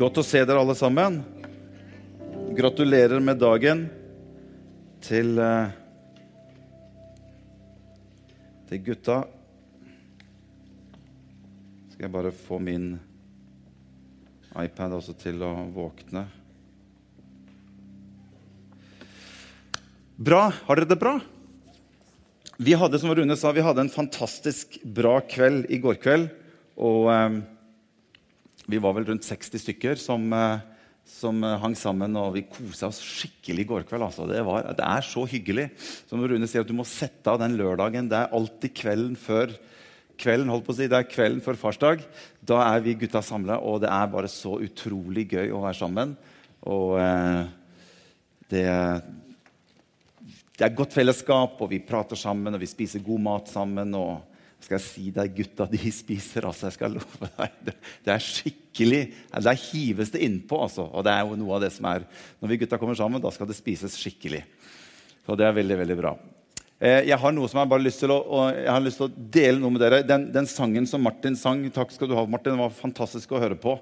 Godt å se dere alle sammen. Gratulerer med dagen til, eh, til gutta. Skal jeg bare få min iPad også til å våkne. Bra. Har dere det bra? Vi hadde som Rune sa, vi hadde en fantastisk bra kveld i går kveld. Og eh, vi var vel rundt 60 stykker som, eh, som eh, hang sammen. Og vi kosa oss skikkelig i går kveld. Altså. Det, var, det, er så hyggelig. Som Rune sier, at du må sette av den lørdagen. Det er alltid kvelden før kvelden, holdt på å si, det er kvelden før farsdag. Da er vi gutta samla, og det er bare så utrolig gøy å være sammen. Og eh, det det er godt fellesskap, og vi prater sammen og vi spiser god mat sammen. og skal jeg si deg, gutta de spiser, altså. jeg skal love deg. Det, er skikkelig, Der hives det innpå. altså. Og det er jo noe av det som er, Når vi gutta kommer sammen, da skal det spises skikkelig. Så det er veldig, veldig bra. Eh, jeg har noe som jeg bare lyst til å, jeg har lyst til å dele noe med dere. Den, den, sangen som Martin sang, takk skal du ha, Martin, den var fantastisk å høre på.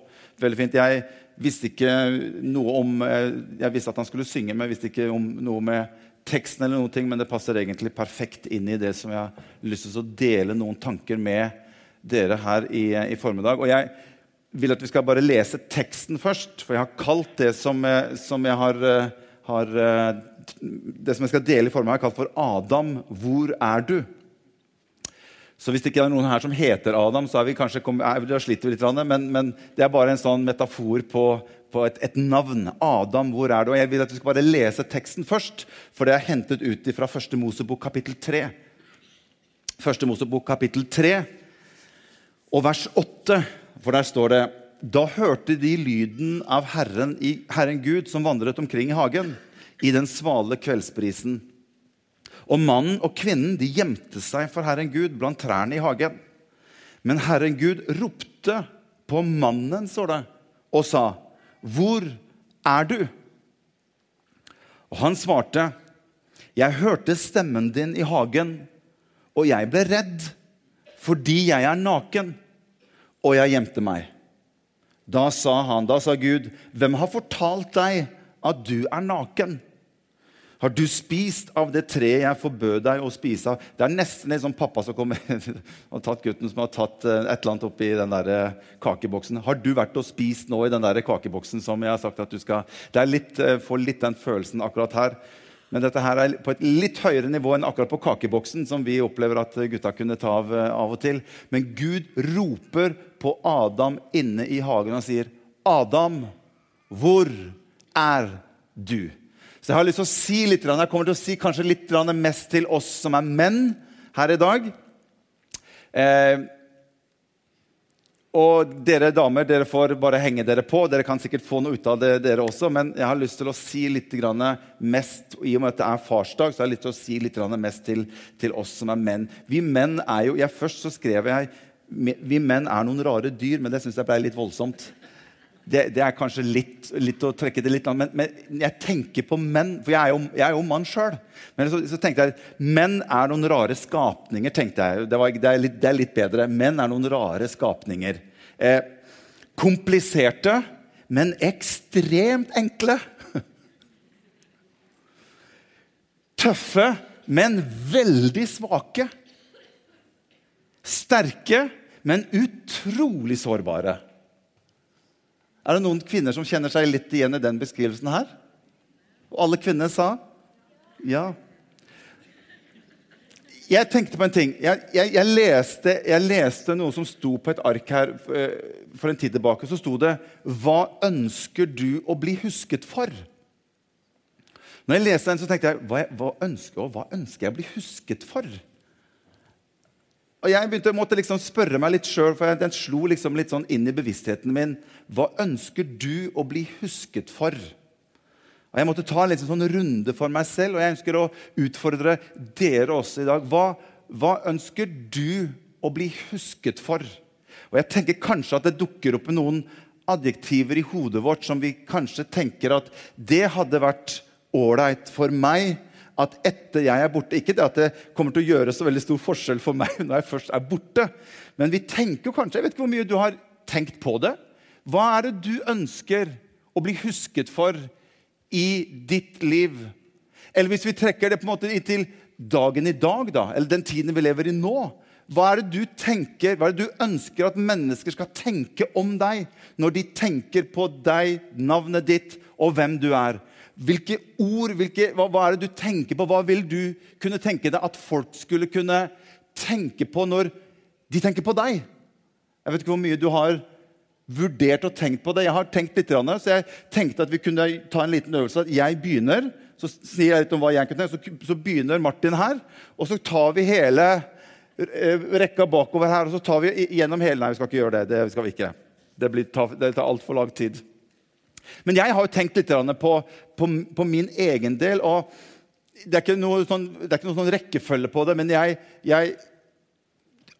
Veldig fint. Jeg visste ikke noe om, eh, jeg visste at han skulle synge, men jeg visste ikke om noe med teksten, eller noen ting, men det passer egentlig perfekt inn i det som jeg har lyst til å dele noen tanker med dere her i, i formiddag. Og jeg vil at vi skal bare lese teksten først, for jeg har kalt det som, som jeg har, har, Det som jeg skal dele i formiddag, har kalt for 'Adam, hvor er du?' Så hvis det ikke er noen her som heter Adam, så er vi kanskje, da sliter vi litt. Men, men det er bare en sånn metafor på på et, et, navn. Adam, hvor er det? Og Jeg vil at vi skal bare lese teksten først, for det er hentet ut fra Første Mosebok kapittel 3. Første Mosebok kapittel 3 og vers 8, for der står det Da hørte de lyden av Herren, Herren Gud som vandret omkring i hagen i den svale kveldsbrisen. Og mannen og kvinnen de gjemte seg for Herren Gud blant trærne i hagen. Men Herren Gud ropte på mannen, står det, og sa 'Hvor er du?' Og han svarte, 'Jeg hørte stemmen din i hagen, og jeg ble redd, fordi jeg er naken, og jeg gjemte meg.' Da sa han, da sa Gud, 'Hvem har fortalt deg at du er naken?' Har du spist av det treet jeg forbød deg å spise av? Det er nesten en sånn pappa som kommer og tatt gutten som har tatt eh, et eller annet oppi den der eh, kakeboksen. Har du vært og spist nå i den der kakeboksen som jeg har sagt at du skal Det er litt, eh, Får litt den følelsen akkurat her. Men dette her er på et litt høyere nivå enn akkurat på kakeboksen, som vi opplever at gutta kunne ta av av og til. Men Gud roper på Adam inne i hagen og sier, 'Adam, hvor er du?' Så jeg har lyst til å si litt, jeg kommer til å si kanskje litt mest til oss som er menn her i dag. Eh, og dere damer dere får bare henge dere på. Dere kan sikkert få noe ut av det, dere også. Men jeg har lyst til å si litt mest i og med at det er farsdag, så jeg har lyst til å si litt mest til, til oss som er menn. Vi menn er jo, jeg Først så skrev jeg vi menn er noen rare dyr, men det syns jeg ble litt voldsomt det, det, er kanskje litt, litt, å trekke det litt langt, Men, men, jeg tenker på menn, for jeg er jo, jeg er jo mann sjøl. Men så, så, tenkte jeg menn er noen rare skapninger. tenkte jeg. Det, var, det, er, litt, det er, litt, bedre. Menn er noen rare skapninger. Eh, kompliserte, men ekstremt enkle. Tøffe, men veldig svake. Sterke, men utrolig sårbare. Er det noen kvinner som kjenner seg litt igjen i den beskrivelsen her? Og alle kvinner sa ja. Jeg tenkte på en ting. Jeg, jeg, jeg, leste, jeg, leste, noe som sto på et ark her eh, for en tid tilbake. Så sto det 'Hva ønsker du å bli husket for?' Når jeg leste den, så tenkte jeg hva, hva, ønsker, hva ønsker jeg å bli husket for? Og Jeg begynte måtte liksom spørre meg litt sjøl, for den slo liksom litt sånn inn i bevisstheten min. Hva ønsker du å bli husket for? Og Jeg måtte ta en sånn runde for meg selv, og jeg ønsker å utfordre dere også i dag. Hva, hva ønsker du å bli husket for? Og Jeg tenker kanskje at det dukker opp noen adjektiver i hodet vårt som vi kanskje tenker at det hadde vært ålreit for meg at etter jeg er borte Ikke det at det kommer til å gjøre så veldig stor forskjell for meg når jeg først er borte, men vi tenker kanskje Jeg vet ikke hvor mye du har tenkt på det. Hva er det du ønsker å bli husket for i ditt liv? Eller hvis vi trekker det på en måte til dagen i dag, da, eller den tiden vi lever i nå. Hva er det du tenker, hva er det du ønsker at mennesker skal tenke om deg når de tenker på deg, navnet ditt og hvem du er? Hvilke ord, hvilke, hva, hva, er det du tenker på? Hva vil du kunne tenke deg at folk skulle kunne tenke på når de tenker på deg? Jeg vet ikke hvor mye du har vurdert og tenkt på det. Jeg har tenkt litt, så jeg tenkte at vi kunne ta en liten øvelse. At Jeg begynner, så sier jeg litt om hva jeg kunne tenke, så, så begynner Martin her. Og så tar vi hele eh, rekka bakover her, og så tar vi gjennom hele Nei, vi skal ikke gjøre det. Det skal vi ikke. Det, blir, det tar altfor lang tid. Men jeg har jo tenkt litt på, på, på min egen del. og Det er ikke noe sånn, ikke noe sånn rekkefølge på det, men jeg, jeg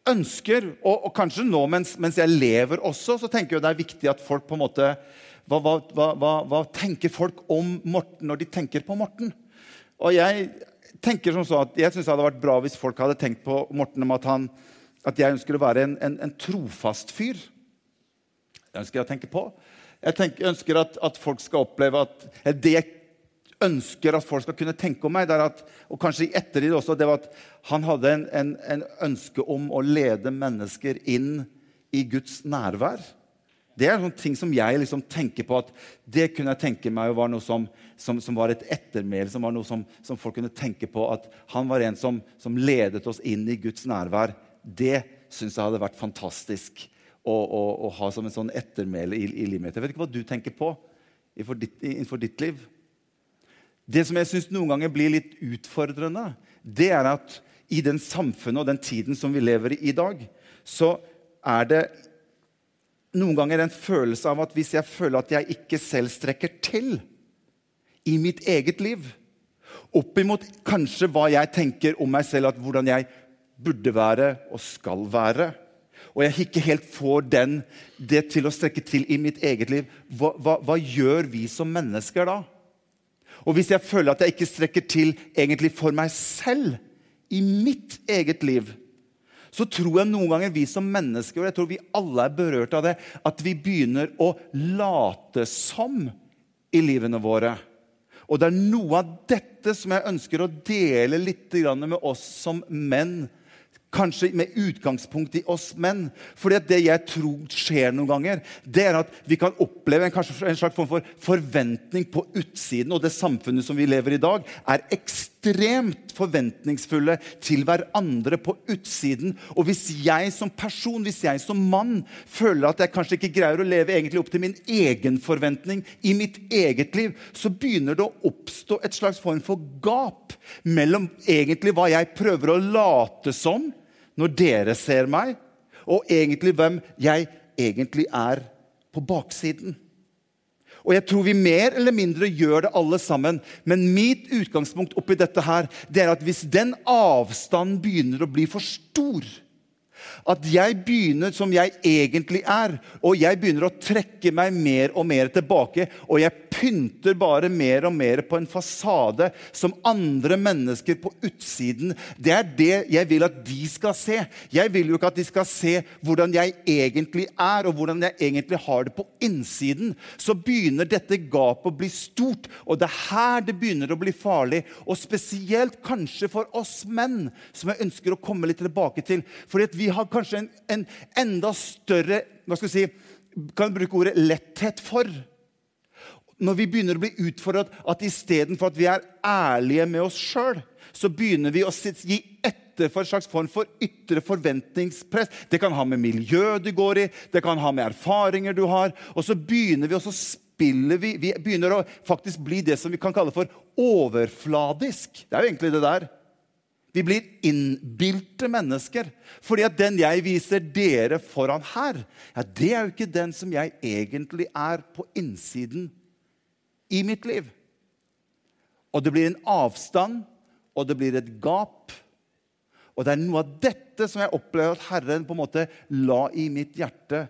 ønsker, og, og, kanskje nå mens, mens, jeg lever også, så tenker jeg det er viktig at folk på en måte hva, hva, hva, hva tenker folk om Morten når de tenker på Morten? Og jeg tenker som så at jeg synes det hadde vært bra hvis folk hadde tenkt på Morten om at, han, at jeg ønsker å være en, en, en trofast fyr. Det ønsker jeg å tenke på. Jeg tenker, ønsker at, at, folk skal oppleve at Det jeg ønsker at folk skal kunne tenke om meg, at, og kanskje i ettertid også, det var at han hadde en, en, en, ønske om å lede mennesker inn i Guds nærvær. Det er en sånn ting som jeg liksom tenker på at det kunne jeg tenke meg var noe som, som, som var et ettermæle, som var noe som, som, folk kunne tenke på. At han var en som, ledet oss inn i Guds nærvær. Det syns jeg hadde vært fantastisk å, å, å, ha som en sånn ettermæle i, i, livet mitt. Jeg vet ikke hva du tenker på innenfor ditt, ditt liv. Det som jeg syns noen ganger blir litt utfordrende, det er at i den samfunnet og den tiden som vi lever i i dag, så er det noen ganger en følelse av at hvis jeg føler at jeg ikke selv strekker til i mitt eget liv, oppimot kanskje hva jeg tenker om meg selv, at hvordan jeg burde være og skal være, og jeg ikke helt får den, det til å strekke til i mitt eget liv, hva, hva, hva, gjør vi som mennesker da? Og hvis jeg føler at jeg ikke strekker til egentlig for meg selv i mitt eget liv, så tror jeg noen ganger vi som mennesker og jeg tror vi alle er berørt av det, at vi begynner å late som i livene våre. Og det er noe av dette som jeg ønsker å dele litt med oss som menn Kanskje med utgangspunkt i oss menn. Fordi det jeg tror skjer noen ganger, det er at vi kan oppleve en, en slags form for forventning på utsiden. Og det samfunnet som vi lever i i dag, er ekstremt forventningsfulle til hverandre på utsiden. Og hvis jeg som person, hvis jeg som mann, føler at jeg kanskje ikke greier å leve egentlig opp til min egen forventning i mitt eget liv, så begynner det å oppstå et slags form for gap mellom egentlig hva jeg prøver å late som når dere ser meg, og egentlig hvem jeg egentlig er på baksiden. Og jeg tror vi mer eller mindre gjør det alle sammen. Men mitt utgangspunkt oppi dette her, det er at hvis den avstanden begynner å bli for stor, at jeg begynner som jeg egentlig er, og jeg begynner å trekke meg mer og mer tilbake. Og jeg pynter bare mer og mer på en fasade som andre mennesker på utsiden. Det er det jeg vil at de skal se. Jeg vil jo ikke at de skal se hvordan jeg egentlig er, og hvordan jeg egentlig har det på innsiden. Så begynner dette gapet å bli stort, og det er her det begynner å bli farlig. Og spesielt kanskje for oss menn, som jeg ønsker å komme litt tilbake til. Fordi vi har kanskje en, en enda større hva skal vi si, kan bruke ordet letthet for. Når vi begynner å bli utfordret at istedenfor at vi er ærlige med oss sjøl, så begynner vi å gi etter for en slags form for ytre forventningspress. Det kan ha med miljø du går i, det kan ha med erfaringer du har. Og så begynner vi, også spiller vi Vi begynner å faktisk bli det som vi kan kalle for overfladisk. Det er jo egentlig det der. Vi blir innbilte mennesker. Fordi at den jeg viser dere foran her, ja, det er jo ikke den som jeg egentlig er på innsiden i mitt liv. Og det blir en avstand, og det blir et gap. Og det er noe av dette som jeg opplever at Herren på en måte la i mitt hjerte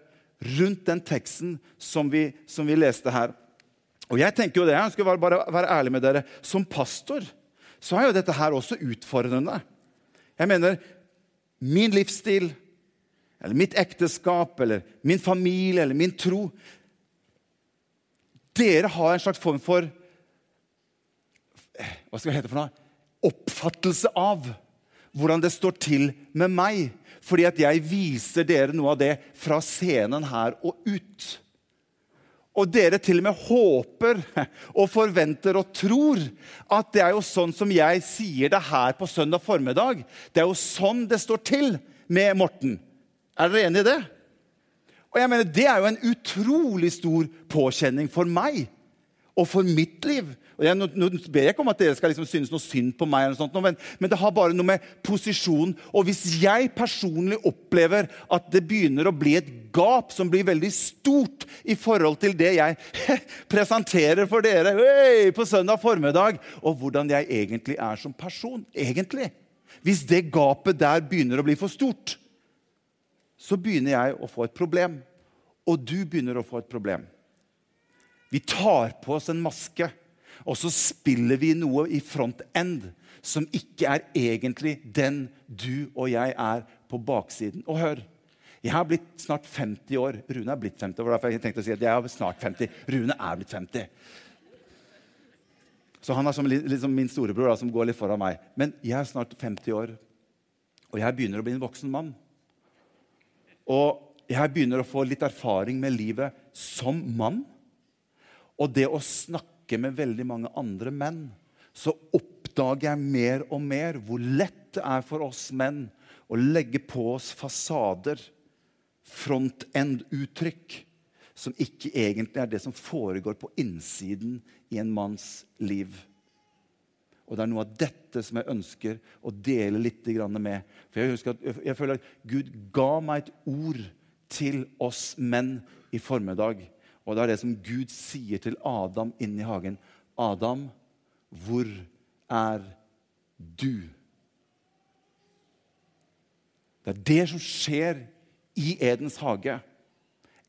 rundt den teksten som vi, som vi leste her. Og jeg tenker jo det, jeg skal bare være ærlig med dere, Som pastor så er jo dette her også utfordrende. Jeg mener, min livsstil, eller mitt ekteskap, eller min familie eller min tro dere har en slags form for Hva skal det hete for noe? Oppfattelse av hvordan det står til med meg. Fordi at jeg viser dere noe av det fra scenen her og ut. Og dere til og med håper og forventer og tror at det er jo sånn som jeg sier det her på søndag formiddag. Det er jo sånn det står til med Morten. Er dere enig i det? Og jeg mener, Det er jo en utrolig stor påkjenning for meg og for mitt liv. Og jeg, nå, nå, ber jeg ikke om at dere skal liksom synes noe synd på meg, sånt, men, men, det har bare noe med posisjon Og hvis jeg personlig opplever at det begynner å bli et gap som blir veldig stort i forhold til det jeg presenterer for dere hey, på søndag formiddag, og hvordan jeg egentlig er som person egentlig Hvis det gapet der begynner å bli for stort, så begynner jeg å få et problem. Og du begynner å få et problem. Vi tar på oss en maske og så spiller vi noe i front end som ikke er egentlig den du og jeg er på baksiden. Og hør, jeg har blitt snart 50 år. Rune er blitt 50. Det derfor jeg tenkte å si at jeg er snart 50. Rune er blitt 50. Så han er som liksom min storebror da, som går litt foran meg. Men jeg er snart 50 år, og jeg begynner å bli en voksen mann. Og jeg begynner å få litt erfaring med livet som mann. Og det å snakke snakker med veldig mange andre menn, så oppdager jeg mer og mer hvor lett det er for oss menn å legge på oss fasader, front-end-uttrykk, som ikke egentlig er det som foregår på innsiden i en manns liv. Og Det er noe av dette som jeg ønsker å dele litt med. For jeg, at, jeg føler at Gud ga meg et ord til oss menn i formiddag. Og det er det som Gud sier til Adam inne i hagen. Adam, hvor er du? Det er det som skjer i Edens hage.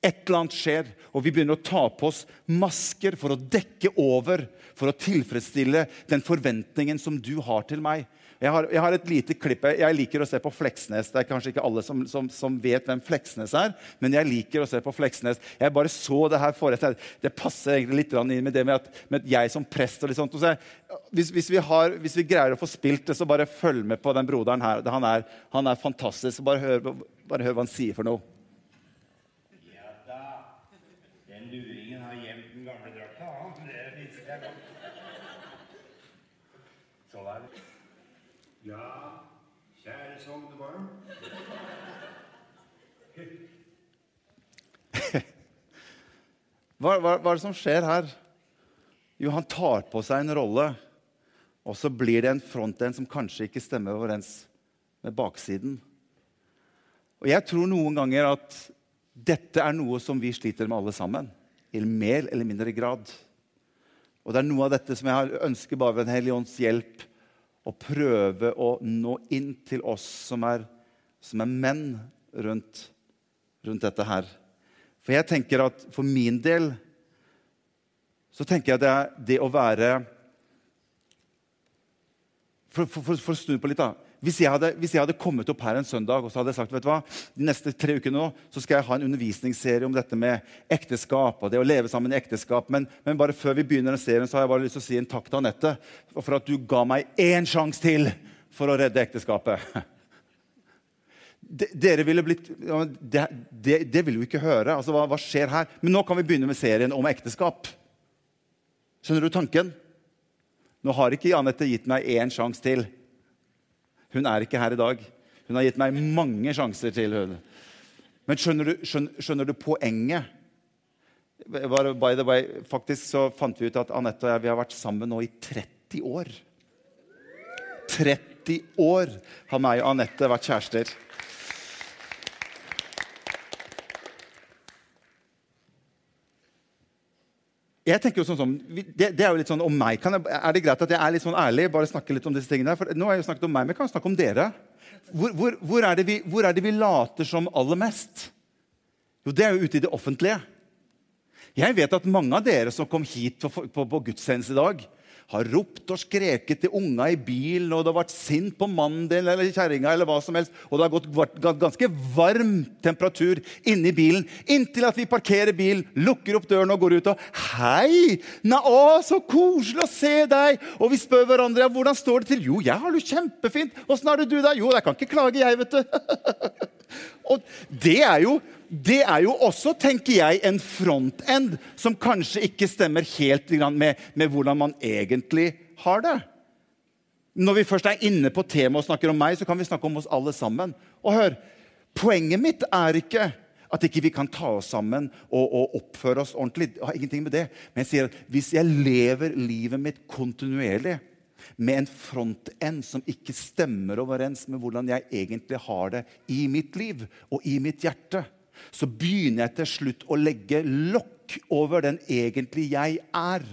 Et eller annet skjer, og vi begynner å ta på oss masker for å dekke over, for å tilfredsstille den forventningen som du har til meg. Jeg har, jeg har, et lite klipp. Jeg liker å se på Fleksnes. Det er kanskje ikke alle som, som, som, vet hvem Fleksnes er, men jeg liker å se på Fleksnes. Jeg bare så det her forrige. Det passer egentlig litt inn med det med at, med jeg som prest og litt sånt. Så hvis, hvis, vi har, hvis, vi greier å få spilt det, så bare følg med på den broderen her. Han er, han er fantastisk. Bare hør, bare hør hva han sier for noe. Ja da. Den luringen har gjemt den gamle drakta, han. Det visste jeg godt. Sånn er det. Ja, kjære sognebarn. hva, hva, hva, er det som skjer her? Jo, han tar på seg en rolle, og så blir det en frontend som kanskje ikke stemmer overens med baksiden. Og jeg tror noen ganger at dette er noe som vi sliter med alle sammen. I mer eller mindre grad. Og det er noe av dette som jeg ønsker bare ved Den hellige ånds hjelp og prøve å nå inn til oss som er, som er menn rundt, rundt, dette her. For jeg tenker at for min del så tenker jeg det, er det å være For, for, for, for å snu på litt, da. Hvis jeg, hadde, hvis jeg, hadde, kommet opp her en søndag og så hadde jeg sagt vet du hva, de neste tre ukene nå, så skal jeg ha en undervisningsserie om dette med ekteskap og det å leve sammen i ekteskap. Men, men bare før vi begynner den serien, så har jeg bare lyst til å si en takk til Anette for at du ga meg én sjanse til for å redde ekteskapet. De, dere ville blitt, det, det, det vil jo ikke høre. Altså, hva, hva skjer her? Men nå kan vi begynne med serien om ekteskap. Skjønner du tanken? Nå har ikke Anette gitt meg én sjanse til. Hun er ikke her i dag. Hun har gitt meg mange sjanser til. hun. Men skjønner du, skjønner, skjønner du poenget? By the way, faktisk så fant vi ut at Anette og jeg vi har vært sammen nå i 30 år. 30 år har meg og Anette vært kjærester. Jeg tenker jo sånn, som, det, det, er jo litt sånn om meg. Jeg, er det greit at jeg er litt sånn ærlig? bare snakke litt om disse tingene? For nå har jeg jo snakket om meg, men jeg kan snakke om dere. Hvor, hvor, hvor, er vi, hvor, er det vi, later som aller mest? Jo, det er jo ute i det offentlige. Jeg vet at mange av dere som kom hit på, på, på gudstjeneste i dag, har ropt og skreket til unga i bilen, og du har vært sint på mannen din eller kjerringa, eller hva som helst, og det har gått, ganske varm temperatur inni bilen, inntil at vi parkerer bilen, lukker opp døren og går ut og 'Hei! Na, å, så koselig å se deg!' Og vi spør hverandre ja, 'Hvordan står det til?' 'Jo, jeg har det kjempefint.' 'Åssen har det du, da?' 'Jo, jeg kan ikke klage, jeg, vet du.' og det er jo det er jo også, tenker jeg, en frontend som kanskje ikke stemmer helt med, med, hvordan man egentlig har det. Når vi først er inne på temaet og snakker om meg, så kan vi snakke om oss alle sammen. Og hør, Poenget mitt er ikke at ikke vi kan ta oss sammen og, og oppføre oss ordentlig. Jeg har ingenting med det. Men jeg sier at hvis jeg lever livet mitt kontinuerlig med en frontend som ikke stemmer overens med hvordan jeg egentlig har det i mitt liv og i mitt hjerte, så begynner jeg til slutt å legge lokk over den egentlig jeg er.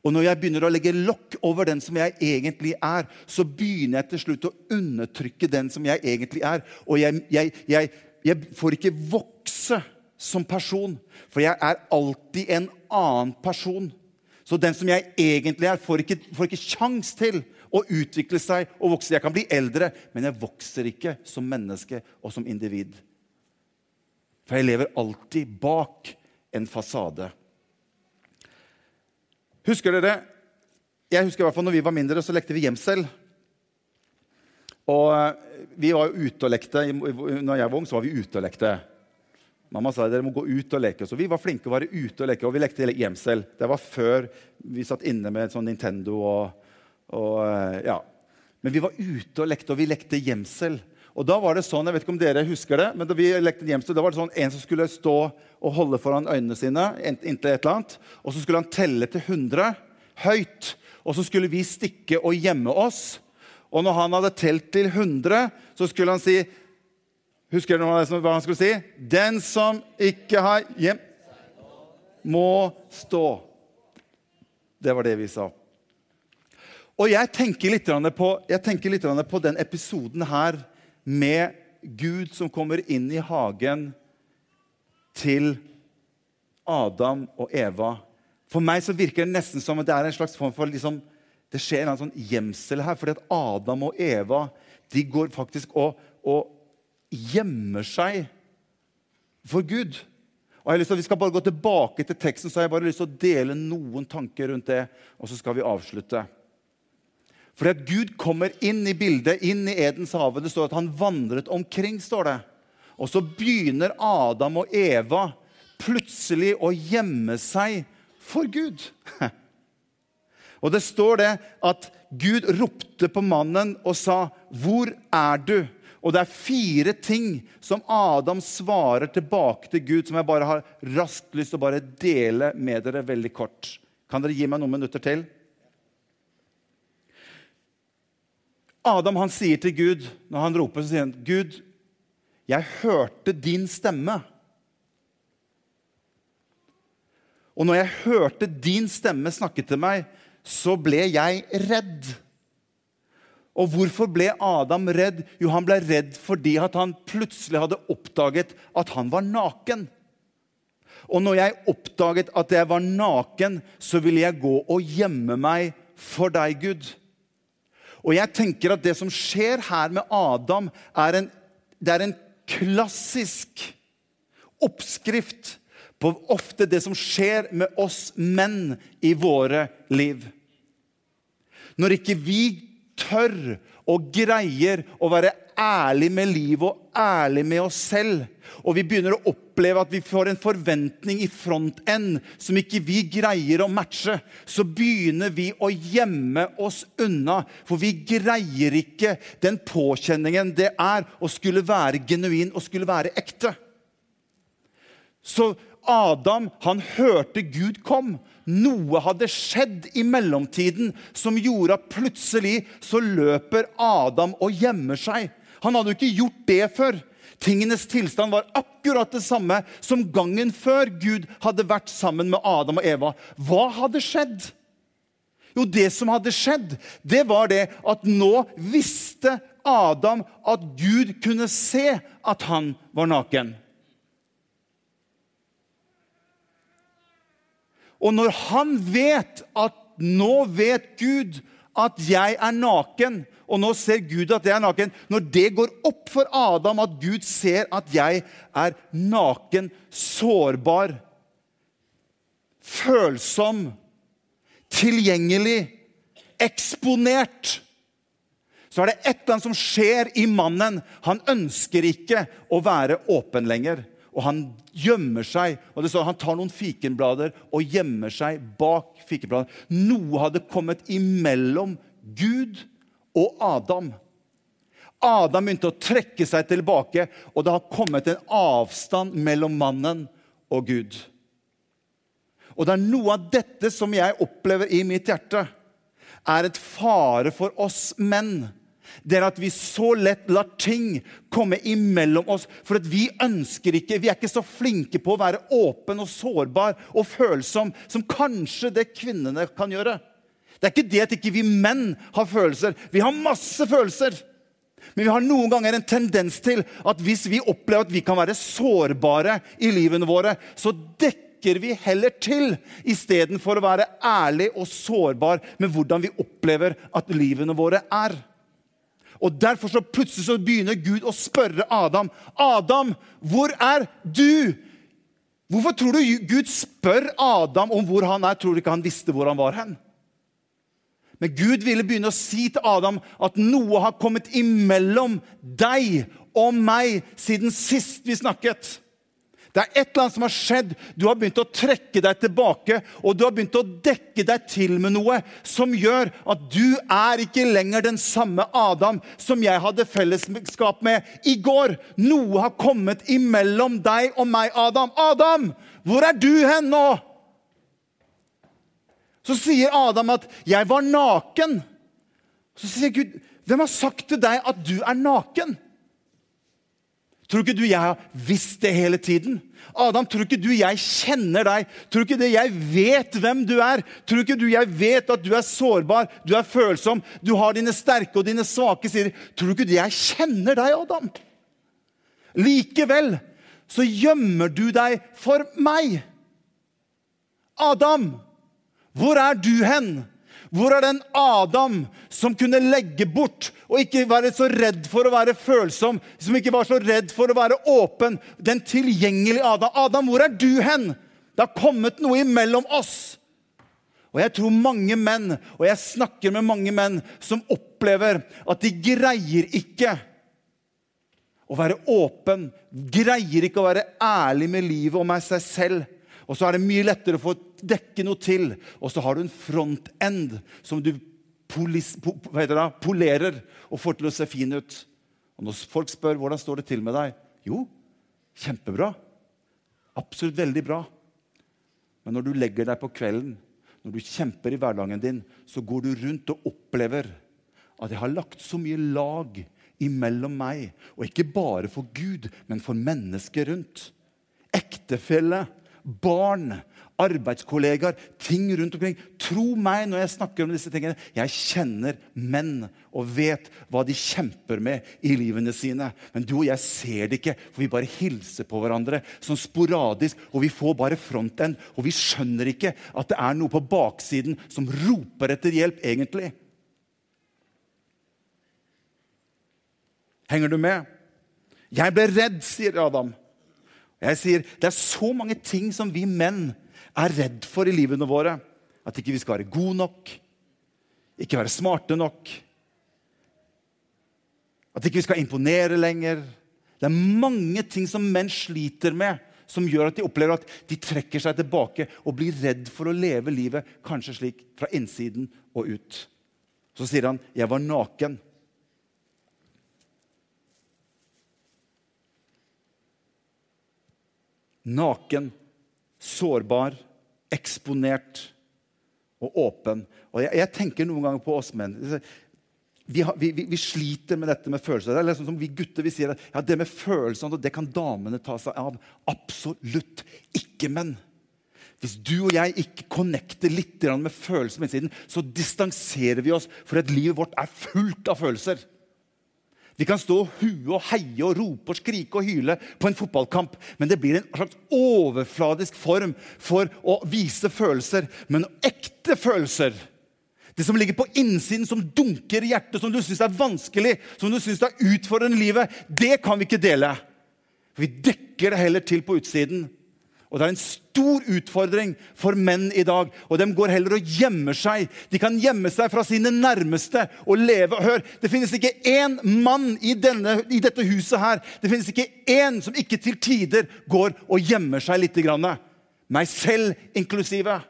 Og når jeg begynner å legge lokk over den som jeg egentlig er, så begynner jeg til slutt å undertrykke den som jeg egentlig er. Og jeg, jeg, jeg, jeg får ikke vokse som person, for jeg er alltid en annen person. Så den som jeg egentlig er, får ikke, får ikke kjangs til å utvikle seg og vokse. Jeg kan bli eldre, men jeg vokser ikke som menneske og som individ. For jeg lever alltid bak en fasade. Husker dere jeg husker i hvert fall når vi var mindre, så lekte vi gjemsel. Og eh, vi var jo ute og lekte. Når jeg var ung, så var vi ute og lekte. Mamma sa dere må gå ut og leke. Så vi var flinke å være ute og leke. Og vi lekte gjemsel. Det var før vi satt inne med sånn Nintendo og, og eh, ja. Men vi var ute og lekte, og vi lekte gjemsel. Og da var det sånn, jeg vet ikke om dere husker det, men da vi lekte gjemsel, da var det sånn en som skulle stå og holde foran øynene sine inntil et eller annet, og så skulle han telle til 100 høyt. Og så skulle vi stikke og gjemme oss. Og når han hadde telt til 100, så skulle han si Husker dere hva han skulle si? Den som ikke har hjem, må stå. Det var det vi sa. Og jeg tenker litt på, tenker litt på den episoden her med Gud som kommer inn i hagen til Adam og Eva. For meg så virker det nesten som at det er en slags form for liksom, det skjer en sånn gjemsel her. fordi at Adam og Eva de går faktisk og, og gjemmer seg for Gud. Og jeg har lyst til at Vi skal bare gå tilbake til teksten, så har jeg bare lyst til å dele noen tanker rundt det. Og så skal vi avslutte. Fordi at Gud kommer inn i bildet, inn i Edens hage. Det står at han vandret omkring. står det. Og så begynner Adam og Eva plutselig å gjemme seg for Gud. Og det står det at Gud ropte på mannen og sa, 'Hvor er du?' Og det er fire ting som Adam svarer tilbake til Gud, som jeg bare har raskt lyst til å bare dele med dere veldig kort. Kan dere gi meg noen minutter til? Adam han sier til Gud, når han roper, så sier han, 'Gud, jeg hørte din stemme.' Og når jeg hørte din stemme snakke til meg, så ble jeg redd. Og hvorfor ble Adam redd? Jo, han ble redd fordi han plutselig hadde oppdaget at han var naken. Og når jeg oppdaget at jeg var naken, så ville jeg gå og gjemme meg for deg, Gud. Og jeg tenker at det som skjer her med Adam, er en, det er en klassisk oppskrift på ofte det som skjer med oss menn i våre liv. Når ikke vi tør og greier å være ærlig med livet og ærlig med oss selv, og vi begynner å oppleve at vi får en forventning i frontend som ikke vi greier å matche, så begynner vi å gjemme oss unna. For vi greier ikke den påkjenningen det er å skulle være genuin og skulle være ekte. Så Adam han hørte Gud kom. Noe hadde skjedd i mellomtiden som gjorde at plutselig så løper Adam og gjemmer seg. Han hadde jo ikke gjort det før. Tingenes tilstand var akkurat det samme som gangen før Gud hadde vært sammen med Adam og Eva. Hva hadde skjedd? Jo, det som hadde skjedd, det var det at nå visste Adam at Gud kunne se at han var naken. Og når han vet at nå vet Gud at jeg er naken, og nå ser Gud at jeg er naken. Når det går opp for Adam at Gud ser at jeg er naken, sårbar, følsom, tilgjengelig, eksponert så er det et eller annet som skjer i mannen. Han ønsker ikke å være åpen lenger. Og han gjemmer seg. og det står Han tar noen fikenblader og gjemmer seg bak fikenblader. Noe hadde kommet imellom Gud og Adam. Adam begynte å trekke seg tilbake, og det har kommet en avstand mellom mannen og Gud. Og det er noe av dette som jeg opplever i mitt hjerte, er et fare for oss menn det er at vi så lett lar ting komme imellom oss. For at vi ønsker ikke Vi er ikke så flinke på å være åpen og sårbar og følsom som kanskje det kvinnene kan gjøre. Det er ikke det at ikke vi menn har følelser. Vi har masse følelser. Men vi har noen ganger en tendens til at hvis vi opplever at vi kan være sårbare i livene våre, så dekker vi heller til istedenfor å være ærlig og sårbar med hvordan vi opplever at livene våre er. Og Derfor så plutselig så begynner Gud å spørre Adam. 'Adam, hvor er du?' Hvorfor tror du Gud spør Adam om hvor han er? Tror du ikke han visste hvor han var hen? Men Gud ville begynne å si til Adam at noe har kommet imellom deg og meg siden sist vi snakket. Det er et eller annet som har skjedd. Du har begynt å trekke deg tilbake, og du har begynt å dekke deg til med noe som gjør at du er ikke lenger den samme Adam som jeg hadde fellesskap med i går. Noe har kommet imellom deg og meg, Adam. Adam, hvor er du hen nå? Så sier Adam at 'jeg var naken'. Så sier Gud, 'Hvem har sagt til deg at du er naken?' Tror ikke du jeg har visst det hele tiden? Adam, tror ikke du jeg kjenner deg? Tror ikke det jeg vet hvem du er? Tror ikke du jeg vet at du er sårbar, du er følsom, du har dine sterke og dine svake sider? Tror ikke du jeg kjenner deg, Adam? Likevel så gjemmer du deg for meg. Adam, hvor er du hen? Hvor er den Adam som kunne legge bort og ikke være så redd for å være følsom, som ikke var så redd for å være åpen? Den tilgjengelige Adam. Adam, hvor er du hen? Det har kommet noe imellom oss. Og jeg tror mange menn, og jeg snakker med mange menn, som opplever at de greier ikke å være åpen, greier ikke å være ærlig med livet og med seg selv. Og så er det mye lettere å få dekke noe til. Og så har du en frontend som du polis, po, det, polerer og får til å se fin ut. Og når folk spør hvordan står det til med deg, jo, kjempebra. Absolutt veldig bra. Men når du legger deg på kvelden, når du kjemper i hverdagen din, så går du rundt og opplever at jeg har lagt så mye lag imellom meg. Og ikke bare for Gud, men for mennesker rundt. Ektefelle, barn, arbeidskollegaer, ting rundt omkring. Tro meg når jeg snakker om disse tingene. Jeg kjenner menn og vet hva de kjemper med i livene sine. Men du og jeg ser det ikke, for vi bare hilser på hverandre sånn sporadisk. Og vi får bare frontend, og vi skjønner ikke at det er noe på baksiden som roper etter hjelp, egentlig. Henger du med? Jeg ble redd, sier Adam. Jeg sier, Det er så mange ting som vi menn er redd for i livene våre. At ikke vi skal være gode nok, ikke være smarte nok. At ikke vi skal imponere lenger. Det er mange ting som menn sliter med, som gjør at de opplever at de trekker seg tilbake og blir redd for å leve livet kanskje slik fra innsiden og ut. Så sier han, 'Jeg var naken'. Naken, sårbar, eksponert og åpen. Og jeg, jeg tenker noen ganger på oss menn. Vi, har, vi, vi, vi, sliter med dette med følelser. Det er liksom som Vi gutter vi sier at ja, det med følelsene det kan damene ta seg av. Absolutt ikke menn. Hvis du og jeg ikke connecter litt med følelsene på innsiden, så distanserer vi oss, for at livet vårt er fullt av følelser. Vi kan stå og hue og heie og rope og skrike og hyle på en fotballkamp, men det blir en slags overfladisk form for å vise følelser. Men ekte følelser Det som ligger på innsiden, som dunker i hjertet, som du syns er vanskelig, som du syns er utfordrende i livet, det kan vi ikke dele. Vi dekker det heller til på utsiden. Og Det er en stor utfordring for menn i dag. og De går heller og gjemmer seg. De kan gjemme seg fra sine nærmeste og leve. Hør, Det finnes ikke én mann i, denne, i dette huset her Det finnes ikke én som ikke til tider går og gjemmer seg litt. Meg selv inklusive.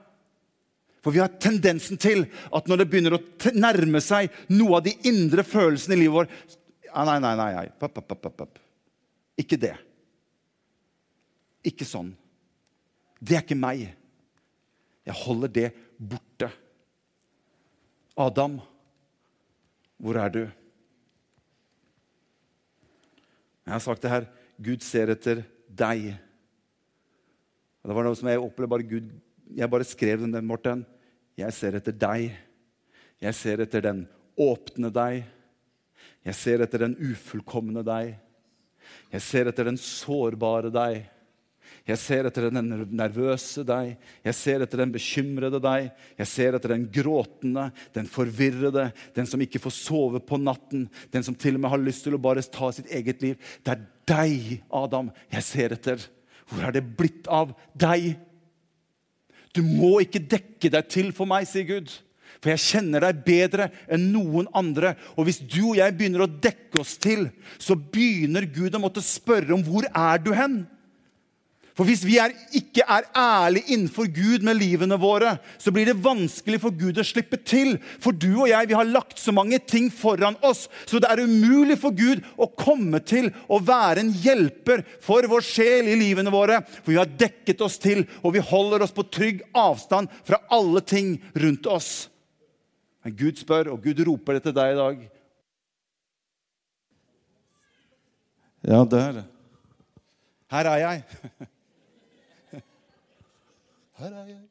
For vi har tendensen til at når det begynner å nærme seg noe av de indre følelsene i livet vårt Nei, nei, nei. nei. Pop, pop, pop, ikke det. Ikke sånn. Det er ikke meg. Jeg holder det borte. Adam, hvor er du? Jeg har sagt det her. Gud ser etter deg. Og det var noe som jeg opplevde bare Gud Jeg bare skrev den, Morten. Jeg ser etter deg. Jeg ser etter den åpne deg. Jeg ser etter den ufullkomne deg. Jeg ser etter den sårbare deg. Jeg ser etter den nervøse deg, jeg ser etter den bekymrede deg. Jeg ser etter den gråtende, den forvirrede, den som ikke får sove på natten. Den som til og med har lyst til å bare ta sitt eget liv. Det er deg, Adam, jeg ser etter. Hvor er det blitt av deg? Du må ikke dekke deg til for meg, sier Gud. For jeg kjenner deg bedre enn noen andre. Og hvis du og jeg begynner å dekke oss til, så begynner Gud å måtte spørre om hvor er du hen? For hvis vi er, ikke er ærlige innenfor Gud med livene våre, så blir det vanskelig for Gud å slippe til. For du og jeg vi har lagt så mange ting foran oss, så det er umulig for Gud å komme til å være en hjelper for vår sjel i livene våre. For vi har dekket oss til, og vi holder oss på trygg avstand fra alle ting rundt oss. Men Gud spør, og Gud roper det til deg i dag. Ja, der. Her er jeg. Her er jeg.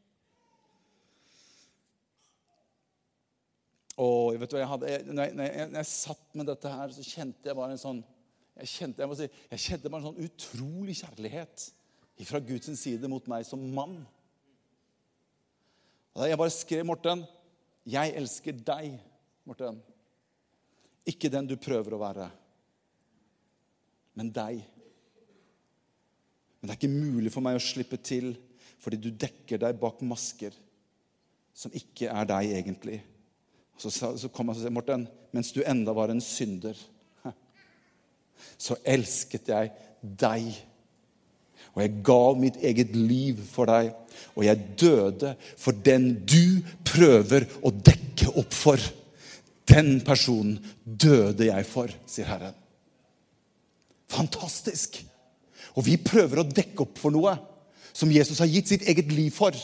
Og vet du jeg hadde, når jeg, når, jeg, når jeg, satt med dette her, så kjente jeg bare en sånn jeg kjente, jeg, si, jeg kjente bare en sånn utrolig kjærlighet fra Guds side mot meg som mann. Og jeg bare skrev, Morten, 'Jeg elsker deg, Morten.' Ikke den du prøver å være, men deg. Men det er ikke mulig for meg å slippe til fordi du dekker deg bak masker som ikke er deg egentlig. Så, så kom han og sa, Morten, mens du enda var en synder, så elsket jeg deg. Og jeg gav mitt eget liv for deg. Og jeg døde for den du prøver å dekke opp for. Den personen døde jeg for, sier Herren. Fantastisk! Og vi prøver å dekke opp for noe som Jesus har gitt sitt eget liv for.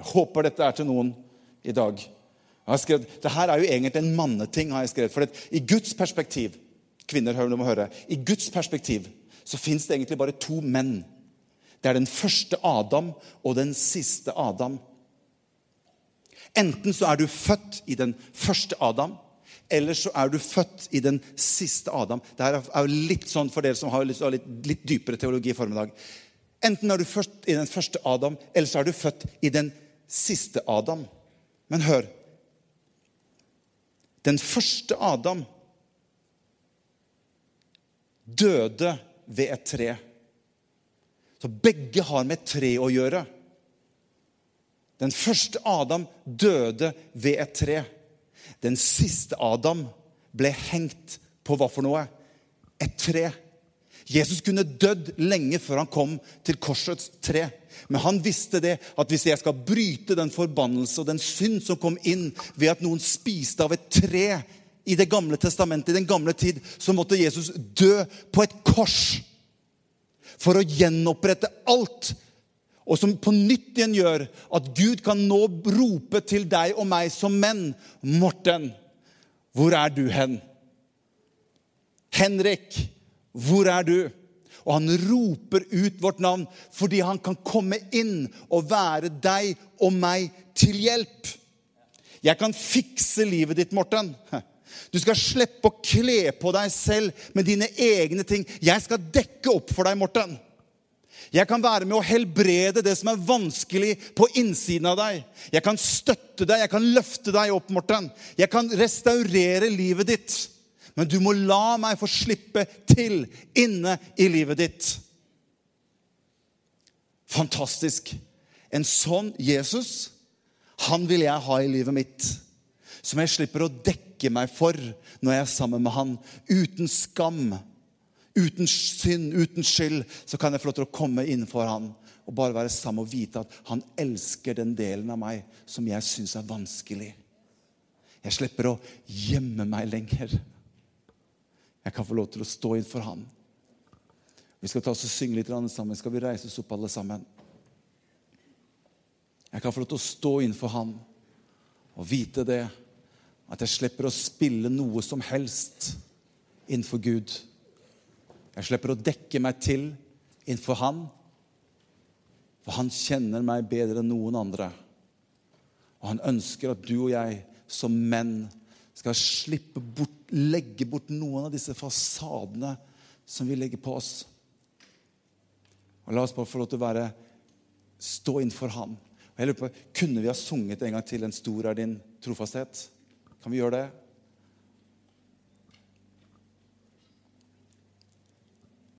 Jeg håper dette er til noen i dag. Jeg har skrevet, Dette er jo egentlig en manneting. har jeg skrevet, for I Guds perspektiv kvinner hør, må høre, i Guds perspektiv så fins det egentlig bare to menn. Det er den første Adam og den siste Adam. Enten så er du født i den første Adam, eller så er du født i den siste Adam. Dette er jo litt sånn for dere som har litt, litt, litt dypere teologi i formiddag. Enten er du født i den første Adam, eller så er du født i den siste Adam. Men hør Den første Adam døde ved et tre. Så begge har med et tre å gjøre. Den første Adam døde ved et tre. Den siste Adam ble hengt på hva for noe? Et tre. Jesus kunne dødd lenge før han kom til korsets tre. Men han visste det at hvis jeg skal bryte den forbannelse og den synd som kom inn ved at noen spiste av et tre i Det gamle testamentet, i den gamle tid, så måtte Jesus dø på et kors for å gjenopprette alt og som på nytt igjen gjør at Gud kan nå rope til deg og meg som menn Morten, hvor er du hen? Henrik, hvor er du? Og han roper ut vårt navn fordi han kan komme inn og være deg og meg til hjelp. Jeg kan fikse livet ditt, Morten. Du skal slippe å kle på deg selv med dine egne ting. Jeg skal dekke opp for deg, Morten. Jeg kan være med å helbrede det som er vanskelig på innsiden av deg. Jeg kan støtte deg, jeg kan løfte deg opp, Morten. Jeg kan restaurere livet ditt. Men du må la meg få slippe til inne i livet ditt. Fantastisk. En sånn Jesus, han vil jeg ha i livet mitt. Som jeg slipper å dekke meg for når jeg er sammen med han. Uten skam uten synd, uten skyld, så kan jeg få lov til å komme innenfor han og bare være sammen og vite at han elsker den delen av meg som jeg syns er vanskelig. Jeg slipper å gjemme meg lenger. Jeg kan få lov til å stå innenfor han. Vi skal ta oss og synge litt sammen. Skal vi reise oss opp, alle sammen? Jeg kan få lov til å stå innenfor han og vite det. At jeg slipper å spille noe som helst innenfor Gud. Jeg slipper å dekke meg til innenfor Han, for Han kjenner meg bedre enn noen andre. Og han ønsker at du og jeg som menn skal slippe bort, legge bort noen av disse fasadene som vi legger på oss. Og La oss bare få lov til å være, stå innenfor Han. Og jeg lurer på, Kunne vi ha sunget en gang til 'En stor er din trofasthet'? Kan vi gjøre det?